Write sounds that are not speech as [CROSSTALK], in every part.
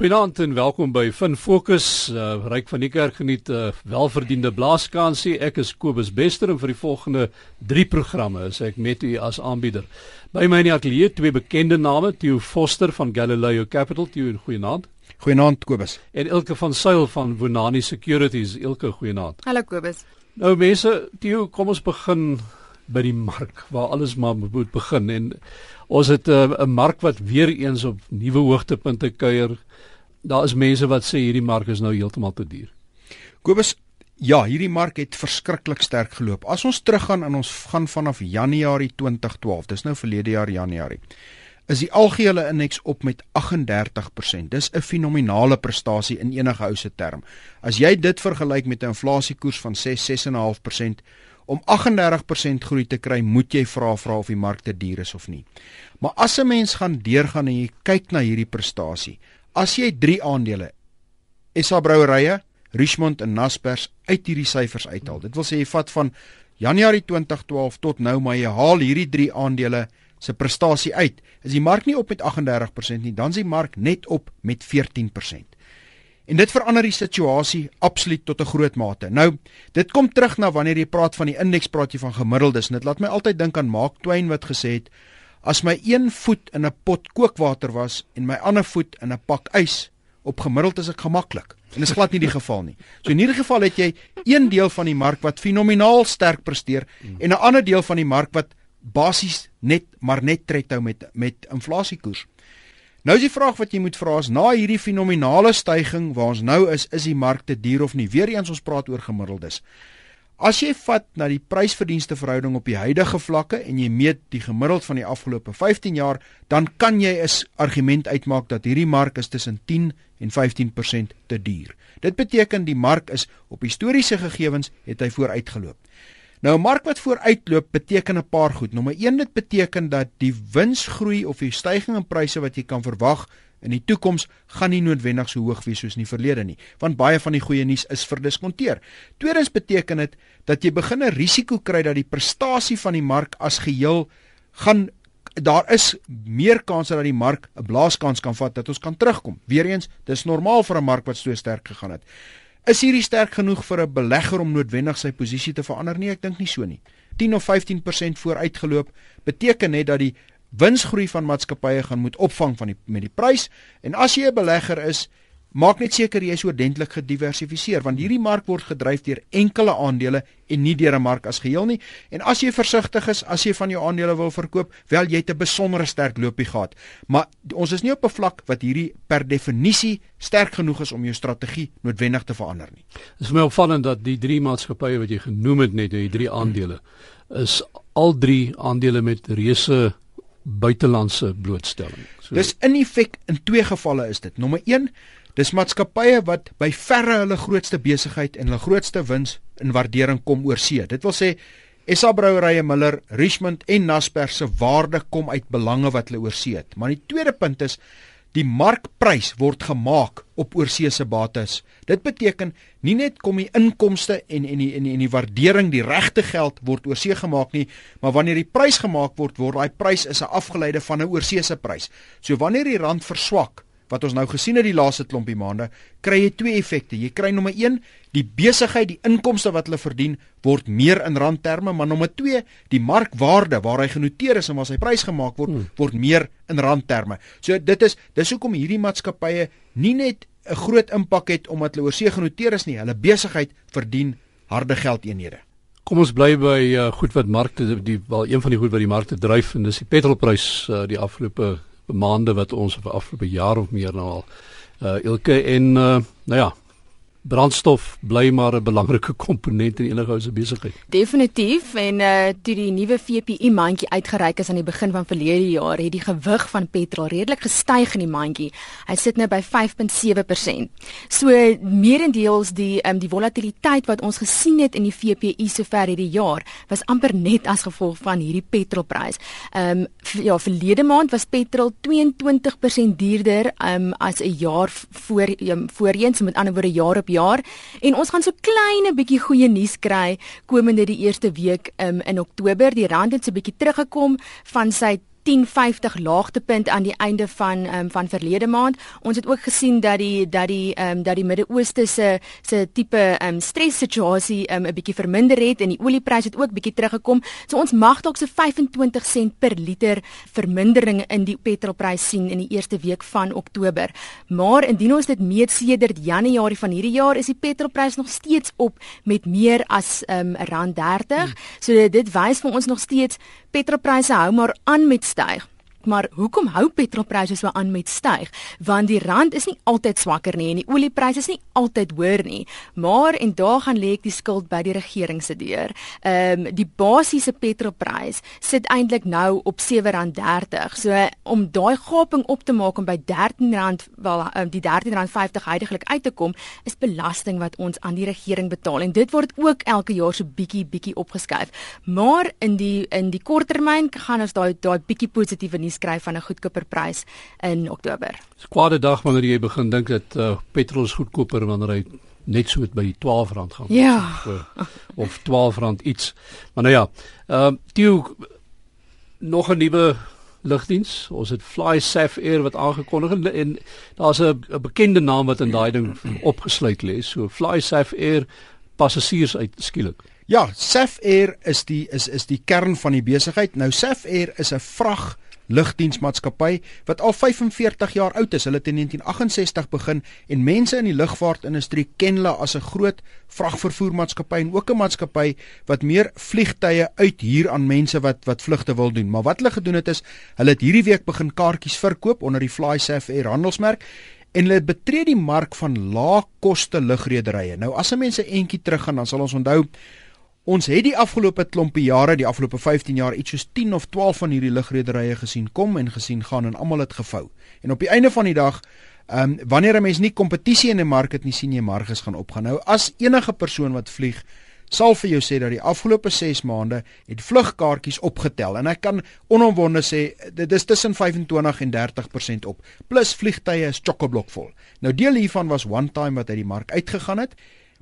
Goeienaand en welkom by Fin Fokus. Uh, Ryk van die kerk geniet 'n uh, welverdiende blaaskansie. Ek is Kobus Bester en vir die volgende 3 programme is ek met u as aanbieder. By my in die ateljee twee bekende name, Theo Foster van Galileo Capital. Theo, goeienaand. Goeienaand Kobus. En Ilke van Sail van Bonani Securities. Ilke, goeienaand. Hallo Kobus. Nou mense, Theo, kom ons begin by die mark waar alles maar moet begin en ons het uh, 'n uh, mark wat weer eens op nuwe hoogtepunte kuier daar is mense wat sê hierdie mark is nou heeltemal te duur. Kobus, ja, hierdie mark het verskriklik sterk geloop. As ons teruggaan en ons gaan vanaf Januarie 2012, dis nou verlede jaar Januarie, is die algehele indeks op met 38%. Dis 'n fenominale prestasie in enige ou se term. As jy dit vergelyk met 'n inflasiekoers van 6 6.5%, om 38% groei te kry, moet jy vra vra of die mark te duur is of nie. Maar as 'n mens gaan deurgaan en jy kyk na hierdie prestasie, As jy 3 aandele SA Brouwerye, Richmond en Naspers uit hierdie syfers uithaal. Dit wil sê jy vat van Januarie 2012 tot nou maar jy haal hierdie 3 aandele se prestasie uit. Is die mark nie op met 38% nie, dan is die mark net op met 14%. En dit verander die situasie absoluut tot 'n groot mate. Nou, dit kom terug na wanneer jy praat van die indeks, praat jy van gemiddeldes. Dit laat my altyd dink aan Mark Twain wat gesê het As my een voet in 'n pot kookwater was en my ander voet in 'n pak ys, op gemiddeld is ek gemaklik. En dis glad nie die geval nie. So in hierdie geval het jy een deel van die mark wat fenomenaal sterk presteer en 'n ander deel van die mark wat basies net maar net tred hou met met inflasiekoers. Nou is die vraag wat jy moet vra is na hierdie fenominale stygings waar ons nou is, is die mark te duur of nie? Weereens ons praat oor gemiddeldes. As jy vat na die prysverdienste verhouding op die huidige vlakke en jy meet die gemiddeld van die afgelope 15 jaar, dan kan jy 'n argument uitmaak dat hierdie mark is tussen 10 en 15% te duur. Dit beteken die mark is op historiese gegevens het hy vooruitgeloop. Nou 'n mark wat vooruitloop beteken 'n paar goed. Nommer 1 dit beteken dat die winsgroei of die stygings in pryse wat jy kan verwag in die toekoms gaan nie noodwendig so hoog wees soos in die verlede nie, want baie van die goeie nuus is verdiskonteer. Tweedens beteken dit dat jy begin 'n risiko kry dat die prestasie van die mark as geheel gaan daar is meer kanse dat die mark 'n blaaskans kan vat dat ons kan terugkom. Weereens, dis normaal vir 'n mark wat so sterk gegaan het. Is hierdie sterk genoeg vir 'n belegger om noodwendig sy posisie te verander nie? Ek dink nie so nie. 10 of 15% vooruitgeloop beteken net dat die winsgroei van maatskappye gaan moet opvang van die met die prys en as jy 'n belegger is maak net seker jy is oordentlik gediversifiseer want hierdie mark word gedryf deur enkele aandele en nie deur 'n mark as geheel nie en as jy versigtig is as jy van jou aandele wil verkoop wel jy het 'n besondere sterk loopie gehad maar ons is nie op 'n vlak wat hierdie per definisie sterk genoeg is om jou strategie noodwendig te verander nie. Dit is my opvallend dat die drie maatskappye wat jy genoem het net die drie aandele is al drie aandele met reuse buitelandse blootstelling. So, dis in effek in twee gevalle is dit. Nommer 1, dis maatskappye wat by verre hulle grootste besigheid en hulle grootste wins in waardering kom oor see. Dit wil sê SA Brouwerye Miller, Richmond en Naspers se waarde kom uit belange wat hulle oor see het. Maar die tweede punt is Die markprys word gemaak op oorseese bates. Dit beteken nie net kom die inkomste en en die en die, en die waardering, die regte geld word oorsee gemaak nie, maar wanneer die prys gemaak word, word daai prys is 'n afgeleide van 'n oorseese prys. So wanneer die rand verswak, wat ons nou gesien het die laaste klompie maande, kry jy twee effekte. Jy kry nommer 1, die besigheid, die inkomste wat hulle verdien word meer in randterme, maar nommer 2, die markwaarde waar hy genoteer is en waar sy prys gemaak word, hmm. word meer in randterme. So dit is dis hoekom hierdie maatskappye nie net 'n groot impak het omdat hulle oorsee genoteer is nie, hulle besigheid verdien harde geldeenhede. Kom ons bly by uh, goed wat markte die wel een van die goed wat die markte dryf en dis die petrolprys uh, die afgelope maande wat ons vir afgelope jaar of meer nou al uh elke en uh nou ja brandstof bly maar 'n belangrike komponent in enige ou se besigheid. Definitief en uh toe die nuwe VPI mandjie uitgereik is aan die begin van verlede jaar, het die gewig van petrol redelik gestyg in die mandjie. Hy sit nou by 5.7%. So meerendeels die um die volatiliteit wat ons gesien het in die VPI sover hierdie jaar was amper net as gevolg van hierdie petrolprys. Um ja, verlede maand was petrol 22% duurder um as 'n jaar voor um, voorheen, so met ander woorde jaar op jaar en ons gaan so klein 'n bietjie goeie nuus kry komende die eerste week um, in Oktober. Die rand het so 'n bietjie teruggekom van sy 10.50 laagtepunt aan die einde van um, van verlede maand. Ons het ook gesien dat die dat die ehm um, dat die Midde-Ooste se se tipe ehm um, stressituasie ehm um, 'n bietjie verminder het en die oliepryse het ook bietjie teruggekom. So ons mag dalk so 25 sent per liter vermindering in die petrolprys sien in die eerste week van Oktober. Maar indien ons dit meet sedert Januarie van hierdie jaar is die petrolprys nog steeds op met meer as ehm um, rand 30. Hmm. So dit wys vir ons nog steeds petrolpryse hou maar aan met styg. Maar hoekom hou petrolpryse so aan met styg? Want die rand is nie altyd swakker nie en die oliepryse is nie altyd hoër nie. Maar en daar gaan lê ek die skuld by die regering se deur. Ehm um, die basiese petrolprys sit eintlik nou op R7.30. So om daai gaping op te maak om by R13 wel um, die R13.50 heidaglik uit te kom, is belasting wat ons aan die regering betaal en dit word ook elke jaar so bietjie bietjie opgeskuif. Maar in die in die korttermyn gaan ons daai daai bietjie positiewe nuus skryf van 'n goedkoper prys in Oktober. Dis kwade dag wanneer jy begin dink dat uh, petrol is goedkoper wanneer hy net so by die 12 rand gaan. Ja. Of, of 12 rand iets. Maar nou ja, ehm uh, Theo nog 'n nuwe lugdiens. Ons het Fly Saf Air wat aangekondig en, en daar's 'n bekende naam wat in daai ding opgesluit lê. So Fly Saf Air passasiers uit skielik. Ja, Saf Air is die is is die kern van die besigheid. Nou Saf Air is 'n vrag lugdiensmaatskappy wat al 45 jaar oud is. Hulle het in 1968 begin en mense in die lugvaartindustrie ken hulle as 'n groot vragvervoermaatskappy en ook 'n maatskappy wat meer vliegtye uithuur aan mense wat wat vlugte wil doen. Maar wat hulle gedoen het is, hulle het hierdie week begin kaartjies verkoop onder die FlySafe Air handelsmerk en hulle betree die mark van laagkoste lugrederye. Nou as 'n mens 'n entjie teruggaan, dan sal ons onthou Ons het die afgelope klompie jare, die afgelope 15 jaar iets soos 10 of 12 van hierdie lugrederye gesien kom en gesien gaan en almal het gevou. En op die einde van die dag, ehm um, wanneer 'n mens nie kompetisie in 'n mark het nie, sien jy marges gaan opgaan. Nou as enige persoon wat vlieg, sal vir jou sê dat die afgelope 6 maande het vlugkaartjies opgetel en ek kan onomwonde sê dit is tussen 25 en 30% op. Plus vliegtye is chock-a-block vol. Nou deel hiervan was one time wat uit die mark uitgegaan het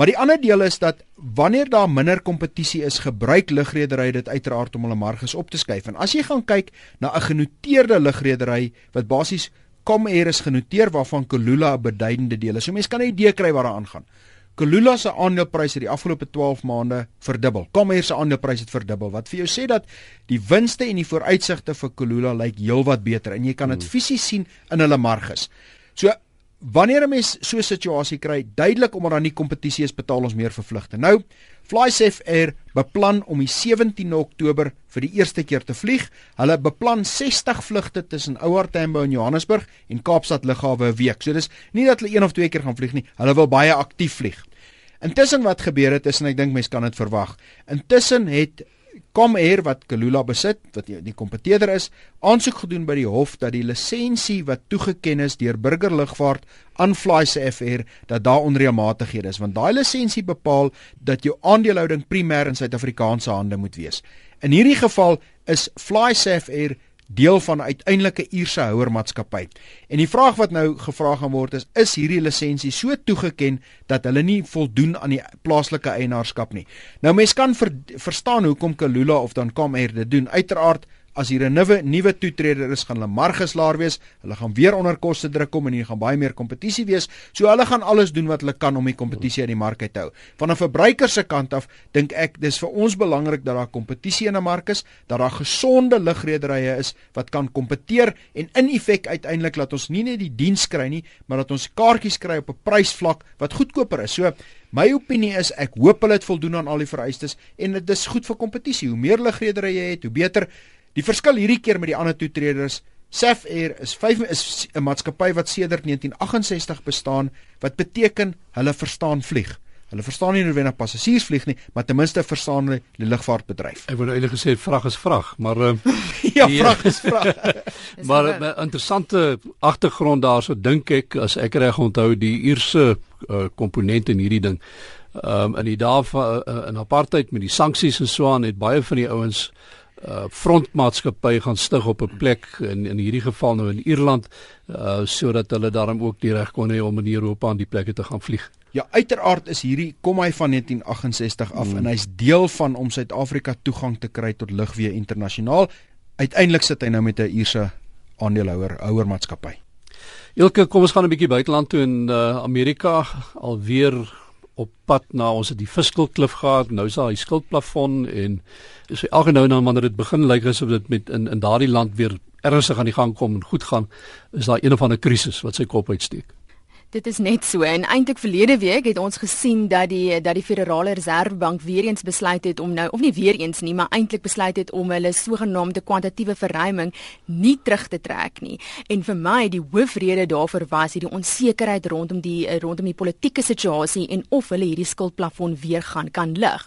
Maar die ander deel is dat wanneer daar minder kompetisie is, gebruik lugredery dit uiteraard om hulle marges op te skuif. En as jy gaan kyk na 'n genoteerde lugredery wat basies Comair is genoteer waarvan Kulula 'n beduidende deel is. So mense kan 'n idee kry wat daar aangaan. Kulula se aandelepryse het die afgelope 12 maande verdubbel. Comair se aandelepryse het verdubbel. Wat vir jou sê dat die winste en die vooruitsigte vir Kulula lyk heelwat beter en jy kan dit hmm. fisies sien in hulle marges. So Wanneer 'n mens so 'n situasie kry, duidelik omdat daar nie kompetisie is, betaal ons meer vir vlugte. Nou, FlySafe Air beplan om die 17 Oktober vir die eerste keer te vlieg. Hulle beplan 60 vlugte tussen Ouar Tambo en Johannesburg en Kaapstad lughawe 'n week. So dis nie dat hulle een of twee keer gaan vlieg nie, hulle wil baie aktief vlieg. Intussen wat gebeur het, is en ek dink mense kan dit verwag. Intussen het Comair wat Kalula besit, wat die, kompeteerder is, aansoek gedoen by die hof dat die lisensie wat toegeken is deur Burgerlugvaart aan FlySafair dat daar onreëlmatighede is, want daai lisensie bepaal dat jou aandelehouding primêr in Suid-Afrikaanse hande moet wees. In hierdie geval is FlySafair deel van 'n uiteindelike Ierse houermaatskappy. En die vraag wat nou gevra gaan word is: is hierdie lisensie so toegeken dat hulle nie voldoen aan die plaaslike eienaarskap nie? Nou mense kan ver, verstaan hoekom Kalula of dan Comair dit doen. Uiteraard as hier 'n nuwe nuwe toetreder is, gaan hulle marges laer wees. Hulle gaan weer onder koste druk kom en hier gaan baie meer kompetisie wees. So hulle gaan alles doen wat hulle kan om die kompetisie in die mark te hou. Van 'n verbruiker se kant af dink ek dis vir ons belangrik dat daar kompetisie in 'n mark is, dat daar gesonde lugrederye is wat kan kompeteer en in effek uiteindelik laat ons nie net die diens kry nie, maar dat ons kaartjies kry op 'n prysvlak wat goedkoper is. So My opinie is ek hoop hulle het voldoen aan al die vereistes en dit is goed vir kompetisie. Hoe meer lugrederye jy het, hoe beter. Die verskil hierdie keer met die ander toetreders, Saf Air is 5 is 'n maatskappy wat sedert 1968 bestaan wat beteken hulle verstaan vlieg. Hulle verstaan nie noodwendig passasiers vlieg nie, maar ten minste verstaan hulle die lugvaartbedryf. Ek wou nou eintlik gesê vrag is vrag, maar uh, [LAUGHS] ja, die, vrag is vrag. [LAUGHS] maar 'n uh, interessante agtergrond daarso dink ek as ek reg onthou die Ierse uh, komponent in hierdie ding. Ehm um, in die dae van uh, in apartheid met die sanksies en so aan het baie van die ouens uh frontmaatskappy gaan stig op 'n plek in in hierdie geval nou in Ierland uh sodat hulle daarom ook die reg kon hê om in Europa aan die plekke te gaan vlieg. Ja, uiteraard is hierdie kom hy van 1968 af mm. en hy's deel van om Suid-Afrika toegang te kry tot lugweë internasionaal. uiteindelik sit hy nou met 'n Ierse aandeelhouer, houer maatskappy. Elke kom ons gaan 'n bietjie buiteland toe in uh, Amerika alweer op pad na ons het die fiscal klif gehad nou is daar die skuldplafon en so elke nou en dan wanneer dit begin lyk asof dit met in in daardie land weer ernstig aan die gang kom en goed gaan is daar een of ander krisis wat sy kop uitsteek Dit is net so en eintlik verlede week het ons gesien dat die dat die Federale Reservebank weer eens besluit het om nou of nie weer eens nie, maar eintlik besluit het om hulle sogenaamde kwantitatiewe verruiming nie terug te trek nie. En vir my die hoofrede daarvoor was hierdie onsekerheid rondom die rondom die politieke situasie en of hulle hierdie skuldplafon weer gaan kan lig.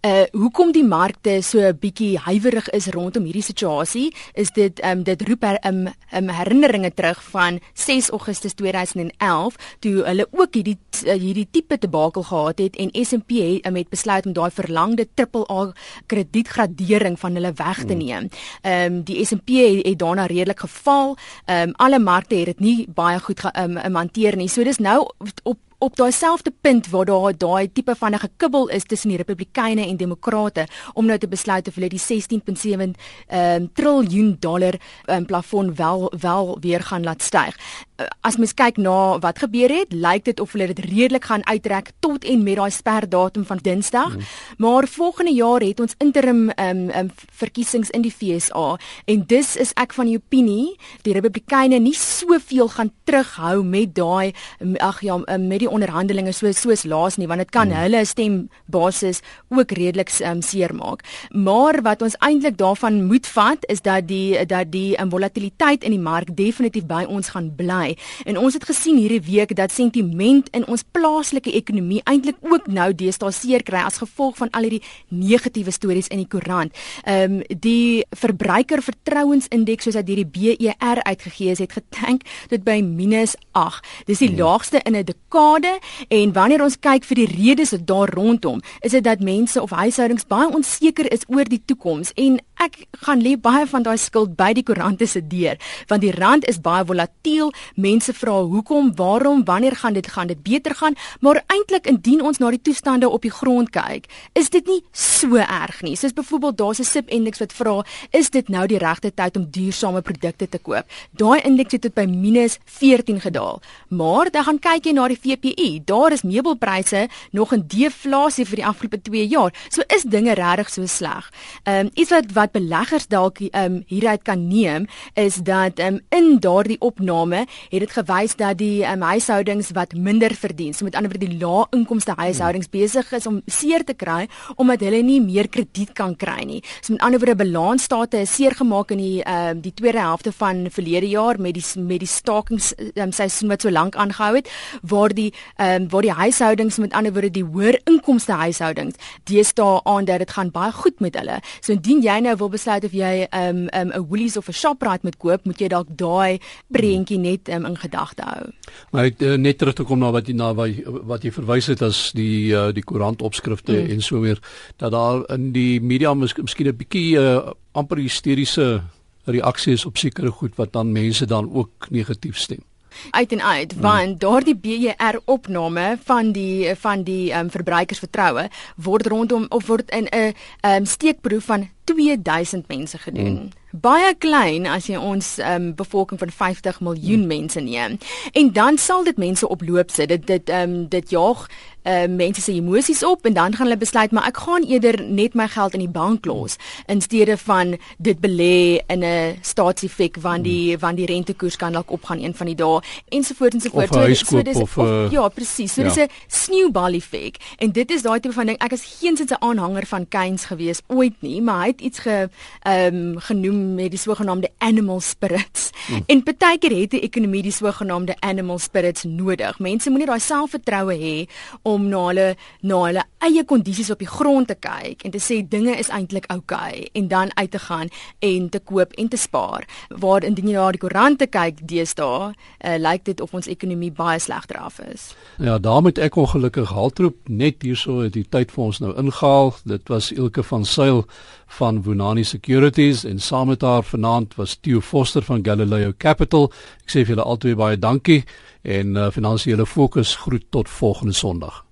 Uh hoekom die markte so 'n bietjie huiwerig is rondom hierdie situasie, is dit um dit roep 'n um, um, herinneringe terug van 6 Augustus 2011 toe hulle ook hierdie eh, hierdie tipe debakel gehad het en S&P het um, besluit om daai verlangde AAA kredietgradering van hulle weg te hmm. neem. Ehm um, die S&P het, het daarna redelik geval. Ehm um, alle markte het dit nie baie goed ehm um, hanteer nie. So dis nou op op daai selfde punt waar daar daai tipe van 'n gekibbel is tussen die Republikeine en Demokrate om nou te besluit of hulle die 16.7 ehm um, triljoen dollar um, plafon wel wel weer gaan laat styg. Uh, as mens kyk na wat gebeur het, lyk dit of hulle dit redelik gaan uittrek tot en met daai sperdatum van Dinsdag. Hmm. Maar volgende jaar het ons interim ehm um, um, verkiesings in die FSA en dis is ek van die opinie die Republikeine nie soveel gaan terughou met daai ag ja met die die onderhandelinge so soos laas nie want dit kan hmm. hulle stembasis ook redelik um, seermaak. Maar wat ons eintlik daarvan moet vat is dat die dat die um, volatiliteit in die mark definitief by ons gaan bly. En ons het gesien hierdie week dat sentiment in ons plaaslike ekonomie eintlik ook nou deesdae seer kry as gevolg van al hierdie negatiewe stories in die koerant. Ehm um, die verbruikervertrouensindeks soos dat hierdie BER uitgegee is het getank tot by -8. Dis die hmm. laagste in 'n dekade skade en wanneer ons kyk vir die redes daar rondom, is dit dat mense of huishoudings baie onseker is oor die toekoms en ek gaan lê baie van daai skuld by die koerante se deur want die rand is baie volatiel. Mense vra hoekom, waarom, wanneer gaan dit gaan dit beter gaan? Maar eintlik indien ons na die toestande op die grond kyk, is dit nie so erg nie. Soos byvoorbeeld daar's 'n SIP indeks wat vra, is dit nou die regte tyd om duursame produkte te koop? Daai indeks het tot by -14 gedaal. Maar dan gaan kyk jy na die VP CPI. Daar is meubelpryse nog in deflasie vir die afgelope 2 jaar. So is dinge regtig so sleg. Ehm um, iets wat wat beleggers dalk um, hieruit kan neem is dat um, in daardie opname het dit gewys dat die um, huishoudings wat minder verdien, so met ander woorde die lae inkomste huishoudings besig is om seer te kry omdat hulle nie meer krediet kan kry nie. So met ander woorde balansstate is seer gemaak in die um, die tweede helfte van verlede jaar met die met die stakings um, seisoen wat so lank aangehou het waar die um, waar die huishoudings met ander woorde die hoër inkomste huishoudings deesdae aan dat dit gaan baie goed met hulle. So indien jy nou wil besluit of jy ehm um, 'n um, Woolies of 'n Shoprite moet koop, moet jy dalk daai prentjie net um, in gedagte hou. Maar ek uh, net terug te kom na wat jy na wat, wat jy verwys het as die uh, die koerant opskrifte mm. en so weer dat daar in die media mis, miskien 'n bietjie uh, amper hysteriese reaksies op sekere goed wat dan mense dan ook negatief stem uit en uit hmm. want daardie BER opname van die van die um, verbruikersvertroue word rondom of word in 'n um, steekproef van 2000 mense gedoen. Hmm. Baie klein as jy ons um, bevolking van 50 miljoen hmm. mense neem. En dan sal dit mense oploop sit. Dit dit ehm um, dit jaag uh, mense se emosies op en dan gaan hulle besluit maar ek gaan eerder net my geld in die bank los in steede van dit belê in 'n staatsefek want die want die rentekoers kan dalk opgaan een van die dae ensovoorts ensovoorts. So, so dis of, of, uh, ja, presies. So ja. dis 'n sneeubal effek en dit is daai tipe van ding. Ek is geensins 'n aanhanger van Keynes gewees ooit nie, maar hy het iets ge ehm um, genoem met die sogenaamde animal spirits. Hmm. En baie keer het die ekonomie die sogenaamde animal spirits nodig. Mense moenie daai selfvertroue hê om na hulle na hulle eie kondisies op die grond te kyk en te sê dinge is eintlik oukei okay, en dan uit te gaan en te koop en te spaar. Waar indien jy na die koerante kyk deesdae, uh, lyk dit of ons ekonomie baie slegter af is. Ja, daarmee ek ongelukkig haltroep net hierso het die tyd vir ons nou ingehaal. Dit was Ilke van Sail van Vunani Securities en saam met haar vanaand was Theo Foster van Galileo Capital. Ek sê vir julle albei baie dankie en uh, finansiële fokus groet tot volgende Sondag.